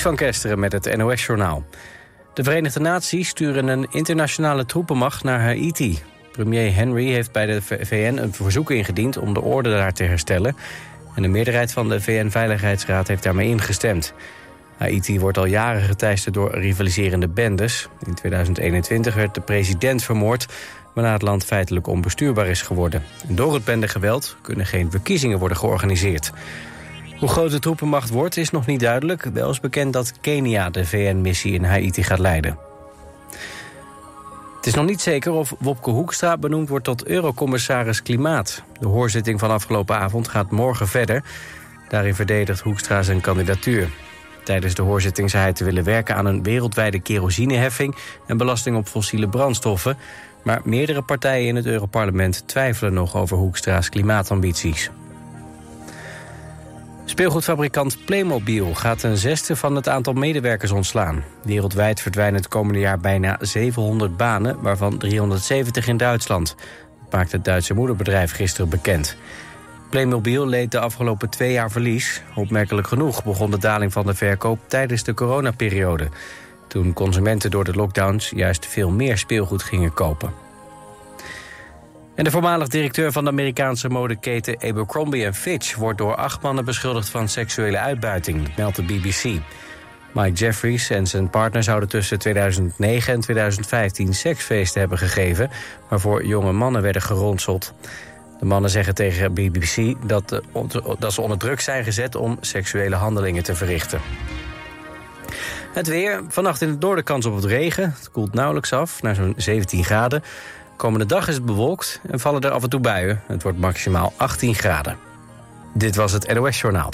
Van Kesteren met het NOS-journaal. De Verenigde Naties sturen een internationale troepenmacht naar Haiti. Premier Henry heeft bij de VN een verzoek ingediend om de orde daar te herstellen. En de meerderheid van de VN-veiligheidsraad heeft daarmee ingestemd. Haiti wordt al jaren geteisterd door rivaliserende bendes. In 2021 werd de president vermoord, waarna het land feitelijk onbestuurbaar is geworden. En door het bendegeweld kunnen geen verkiezingen worden georganiseerd. Hoe groot de troepenmacht wordt is nog niet duidelijk. Wel is bekend dat Kenia de VN-missie in Haiti gaat leiden. Het is nog niet zeker of Wopke Hoekstra benoemd wordt tot eurocommissaris Klimaat. De hoorzitting van afgelopen avond gaat morgen verder. Daarin verdedigt Hoekstra zijn kandidatuur. Tijdens de hoorzitting zei hij te willen werken aan een wereldwijde kerosineheffing... en belasting op fossiele brandstoffen. Maar meerdere partijen in het Europarlement twijfelen nog over Hoekstra's klimaatambities. Speelgoedfabrikant Playmobil gaat een zesde van het aantal medewerkers ontslaan. Wereldwijd verdwijnen het komende jaar bijna 700 banen, waarvan 370 in Duitsland. Dat maakt het Duitse moederbedrijf gisteren bekend. Playmobil leed de afgelopen twee jaar verlies. Opmerkelijk genoeg begon de daling van de verkoop tijdens de coronaperiode. Toen consumenten door de lockdowns juist veel meer speelgoed gingen kopen. De voormalig directeur van de Amerikaanse modeketen Abercrombie Fitch... wordt door acht mannen beschuldigd van seksuele uitbuiting, meldt de BBC. Mike Jeffries en zijn partner zouden tussen 2009 en 2015 seksfeesten hebben gegeven... waarvoor jonge mannen werden geronseld. De mannen zeggen tegen BBC dat, dat ze onder druk zijn gezet om seksuele handelingen te verrichten. Het weer. Vannacht in het noorden kans op het regen. Het koelt nauwelijks af, naar zo'n 17 graden. Komende dag is het bewolkt en vallen er af en toe buien. Het wordt maximaal 18 graden. Dit was het NOS Journaal.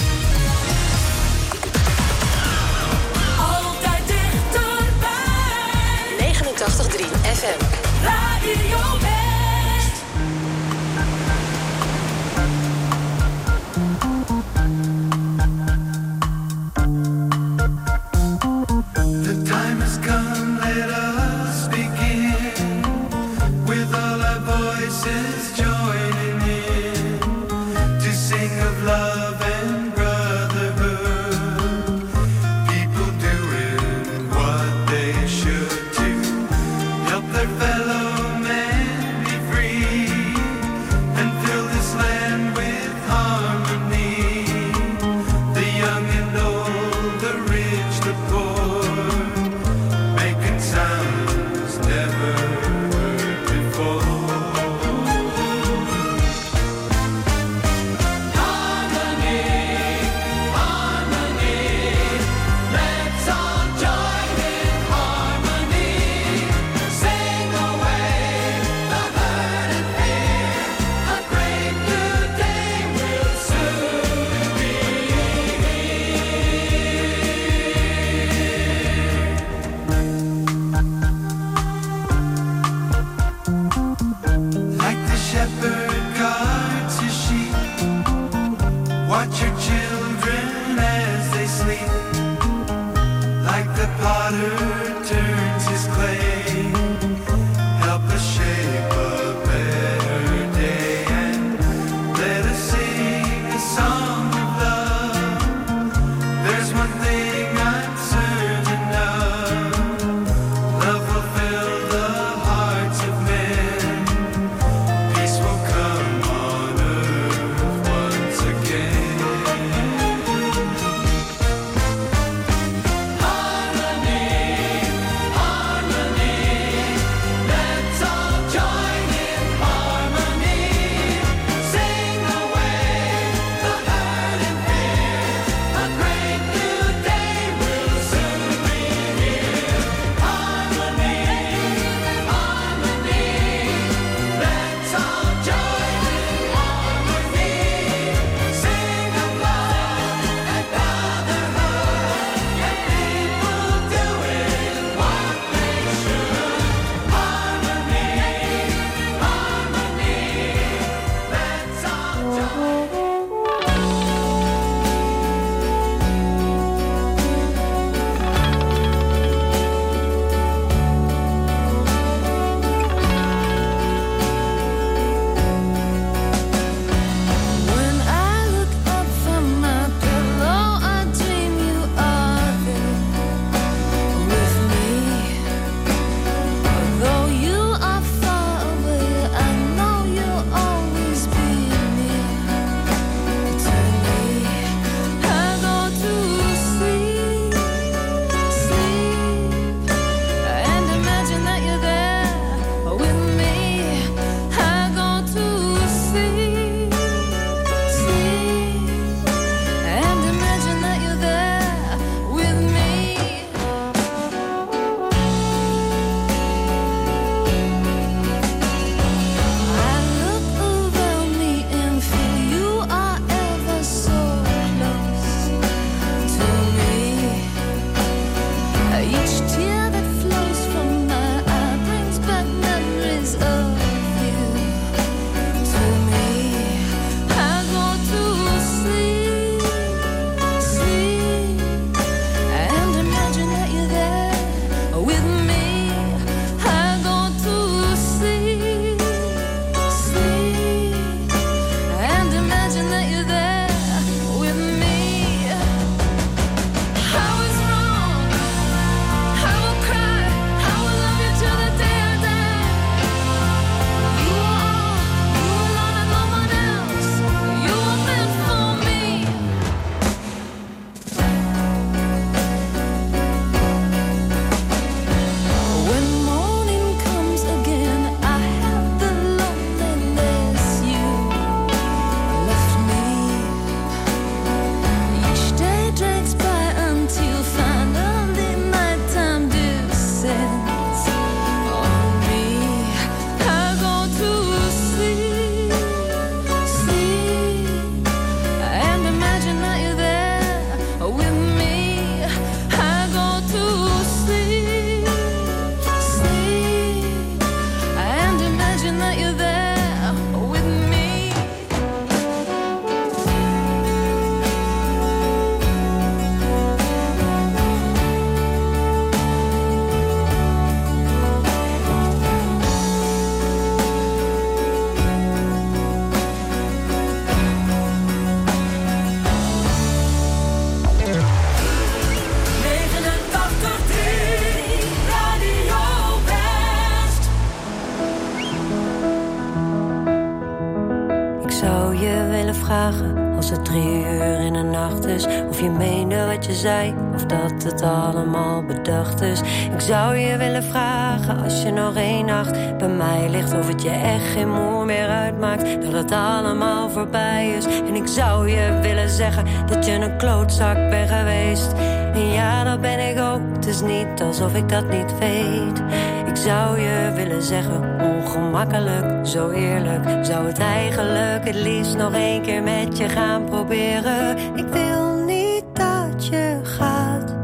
Is. Of je meende wat je zei, of dat het allemaal bedacht is. Ik zou je willen vragen als je nog één nacht bij mij ligt. Of het je echt geen moer meer uitmaakt, dat het allemaal voorbij is. En ik zou je willen zeggen dat je een klootzak bent geweest. En ja, dat ben ik ook, het is niet alsof ik dat niet weet. Ik zou je willen zeggen, ongemakkelijk, zo eerlijk. Zou het eigenlijk het liefst nog één keer met je gaan proberen. Ik wil niet dat je gaat.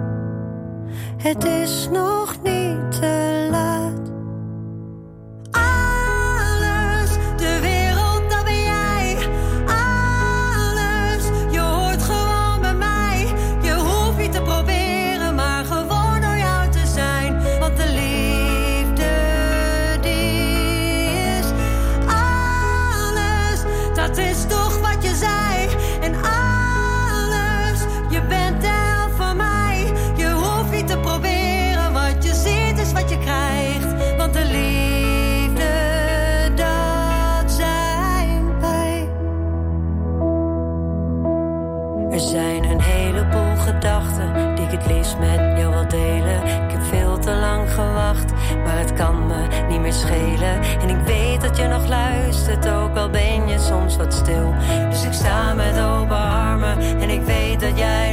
Het is nog niet te schelen. En ik weet dat je nog luistert, ook al ben je soms wat stil. Dus ik sta met open armen en ik weet dat jij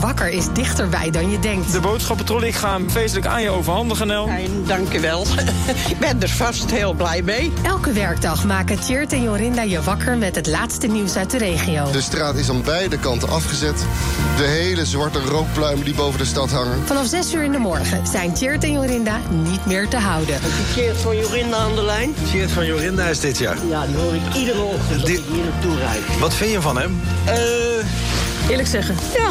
wordt wakker is dichterbij dan je denkt. De boodschappentrolley, ik ga hem feestelijk aan je overhandigen, Nel. Fijn, dank je wel. ik ben er vast heel blij mee. Elke werkdag maken Tjeerd en Jorinda je wakker met het laatste nieuws uit de regio. De straat is aan beide kanten afgezet. De hele zwarte rookpluimen die boven de stad hangen. Vanaf 6 uur in de morgen zijn Tjeerd en Jorinda niet meer te houden. Keert van Jorinda aan de lijn. Geert van Jorinda is dit jaar. Ja, die hoor ik iedere ochtend Die- ik hier naartoe rijd. Wat vind je van hem? Eh, Eerlijk zeggen. ja,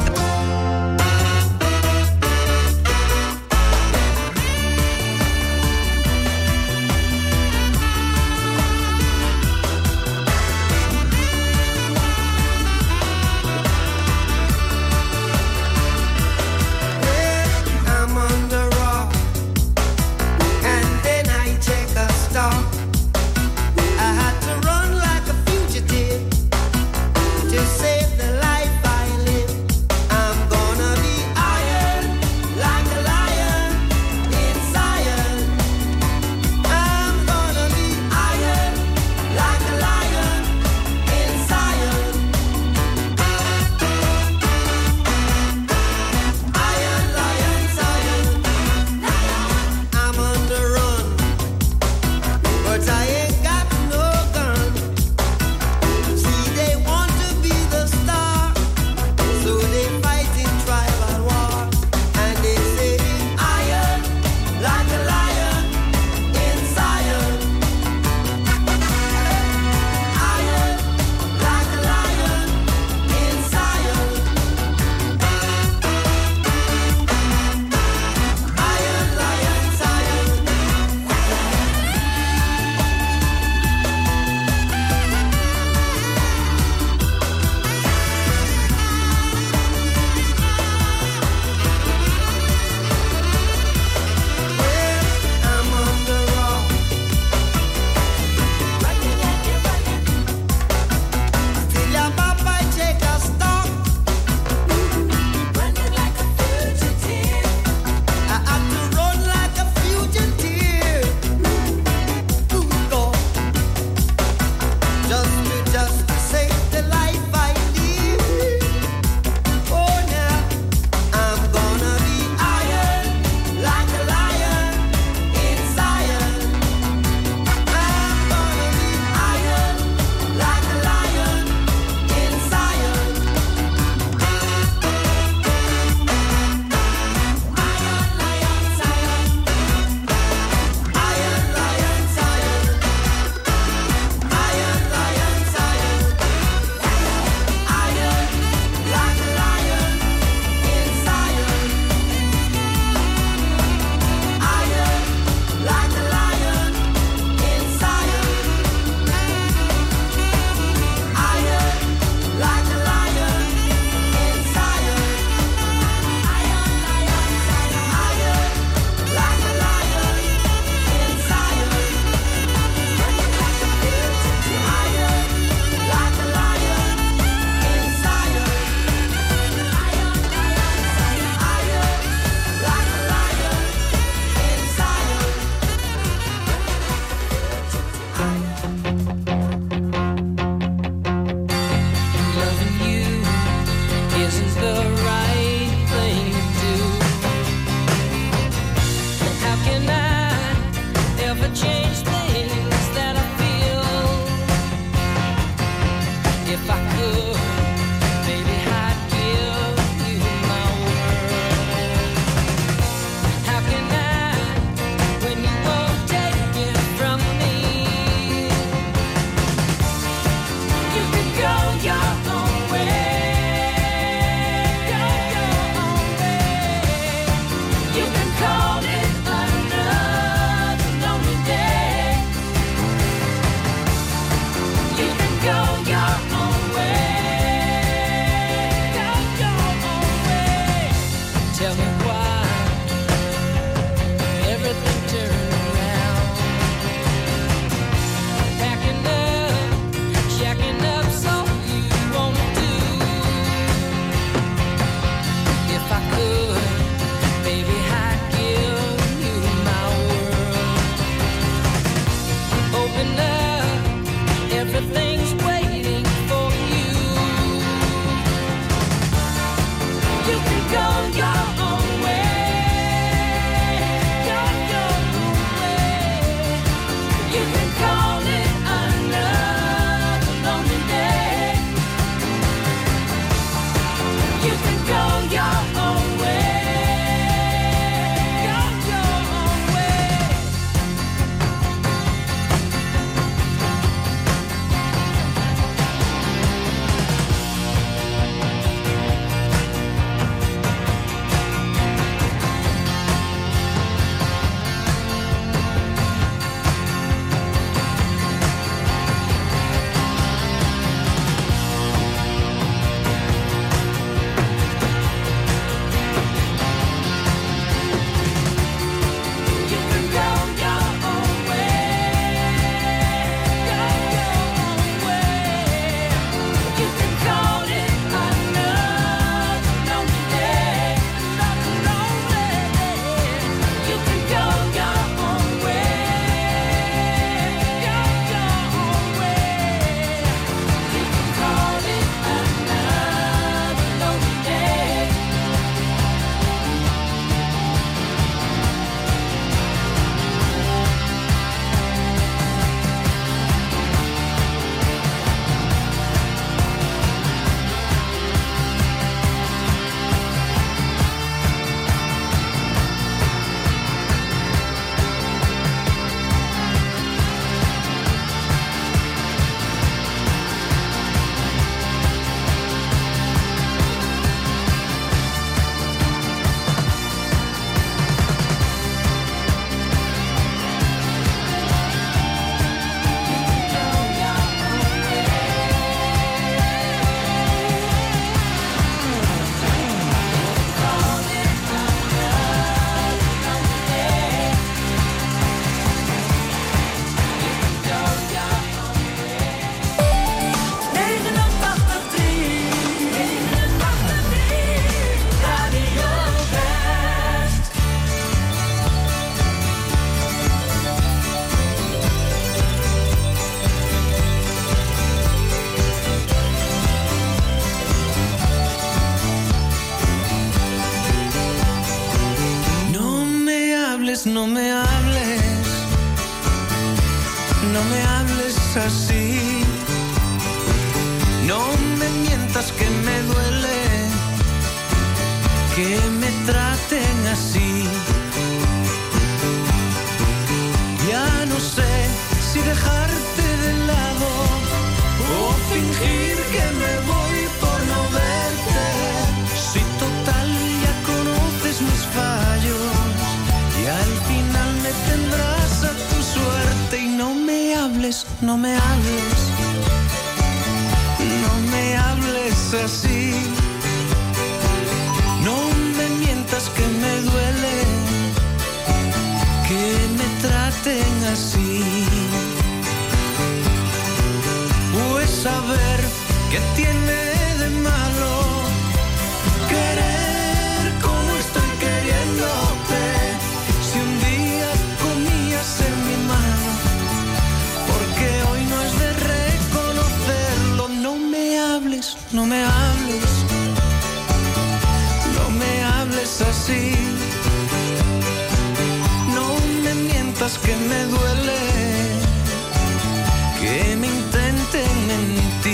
De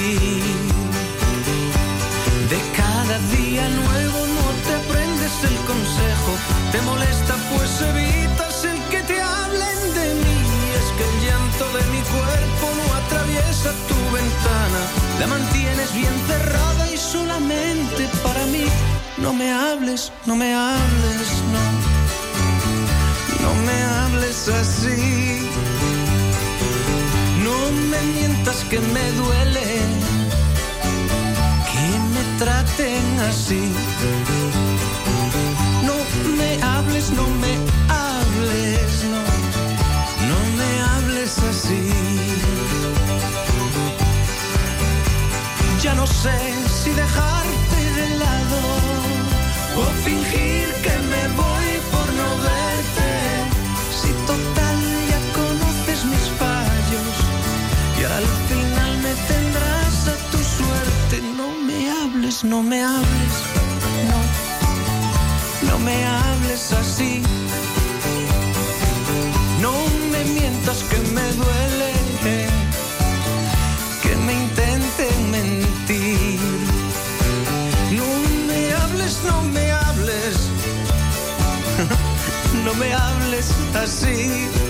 cada día nuevo no te aprendes el consejo, te molesta pues evitas el que te hablen de mí. Es que el llanto de mi cuerpo no atraviesa tu ventana, la mantienes bien cerrada y solamente para mí. No me hables, no me hables, no. No me hables así. Mientas que me duele que me traten así. No me hables, no me hables, no. No me hables así. Ya no sé si dejarte de lado o fingir que me voy no me hables, no. No me hables así. No me mientas que me duele que me intenten mentir. No me hables, no me hables, no me hables así.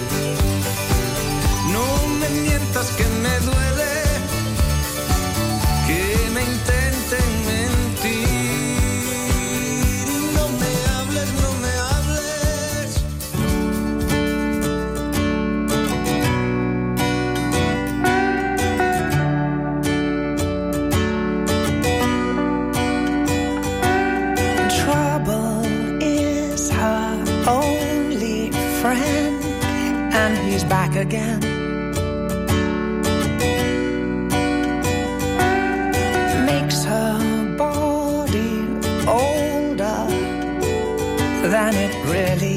Friend, and he's back again. Makes her body older than it really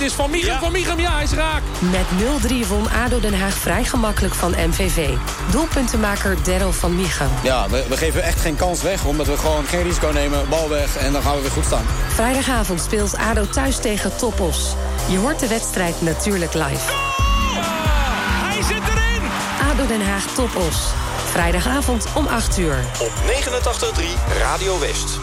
Het is Van Miegem, ja. Van ja, hij is raak. Met 0-3 won ADO Den Haag vrij gemakkelijk van MVV. Doelpuntenmaker Daryl van Miegem. Ja, we, we, geven echt geen kans weg, omdat we gewoon geen risico nemen. Bal weg en dan gaan we weer goed staan. Vrijdagavond speelt ADO thuis tegen Topos. Je hoort de wedstrijd natuurlijk live. Hij zit erin! ADO Den Haag Topos. Vrijdagavond om 8 uur. Op 89.3 Radio West.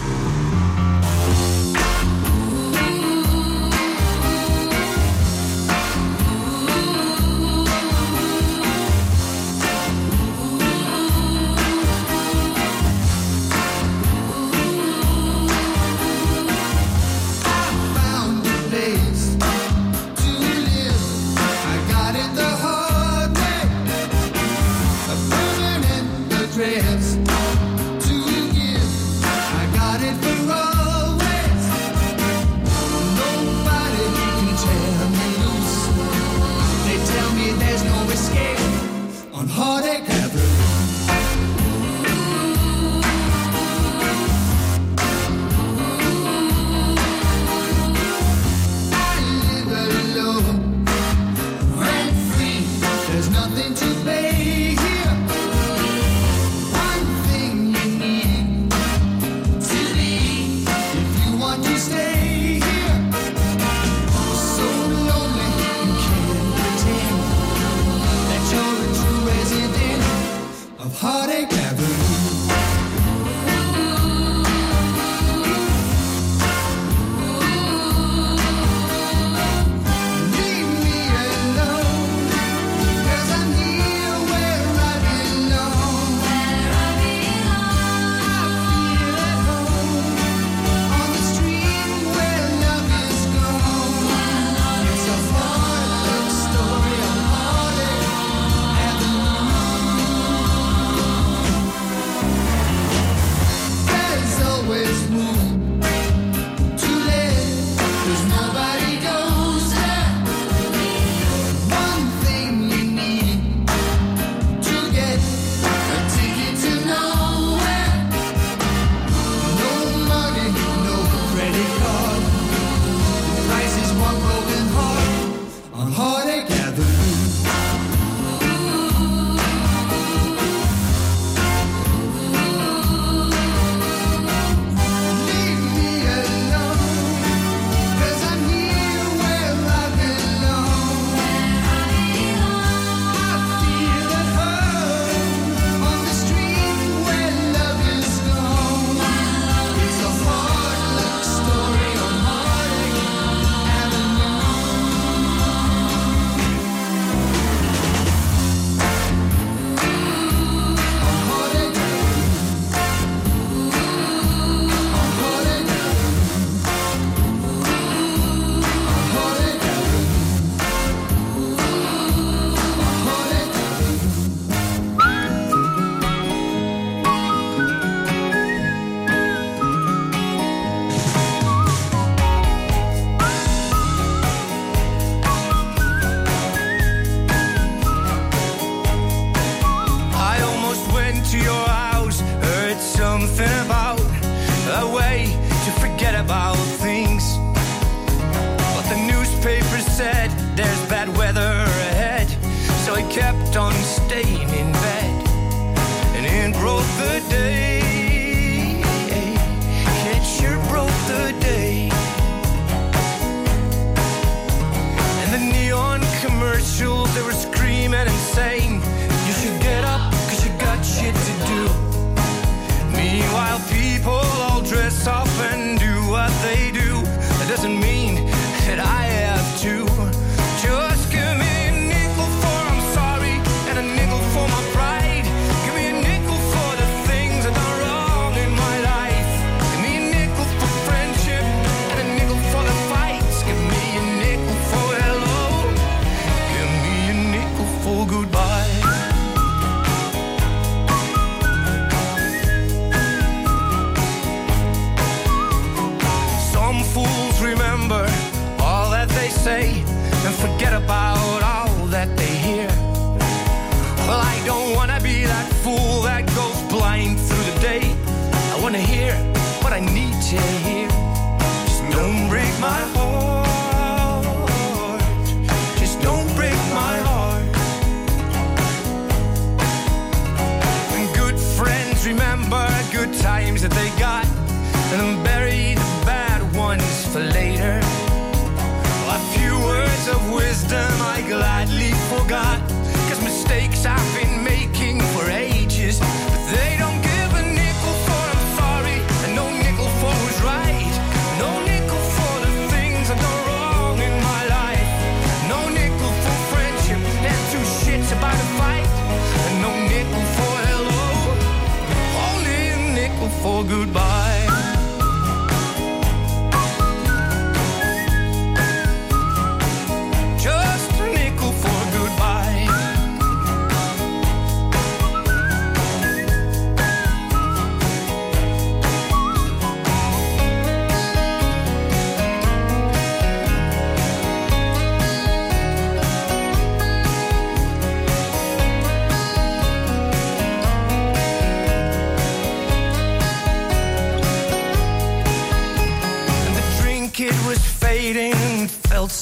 goodbye.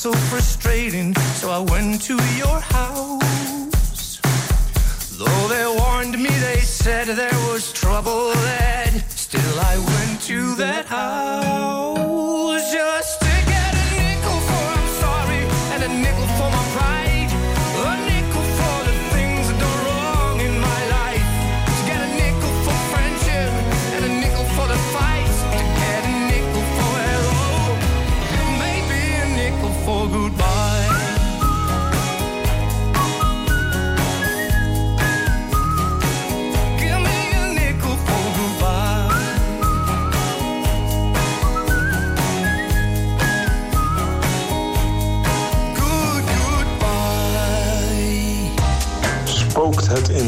so frustrating. So I went to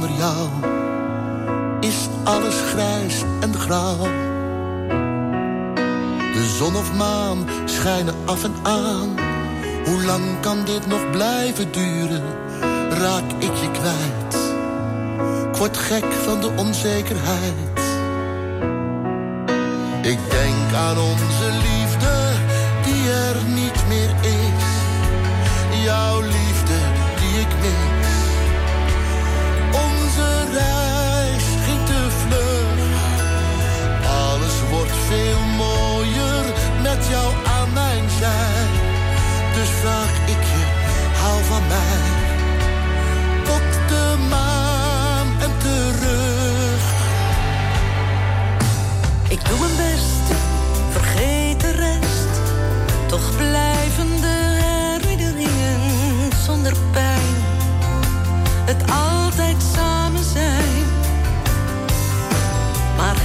zonder jou is alles grijs en grauw. De zon of maan schijnen af en aan. Hoe lang kan dit nog blijven duren? Raak ik je kwijt? Ik word gek van de onzekerheid. Ik denk aan onze liefde die er niet meer is. Jouw liefde die ik mis. Ging te vleug, Alles wordt veel mooier met jou aan mijn zij, dus vraag ik je: haal van mij tot de maan en terug. Ik doe mijn best, vergeet de rest. Toch blijven de herinneringen zonder pijn. Het altijd.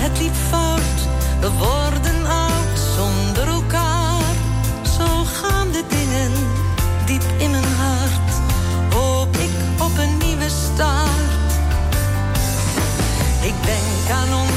het liep fout. We worden oud zonder elkaar. Zo gaan de dingen diep in mijn hart. Hoop ik op een nieuwe start. Ik denk aan ons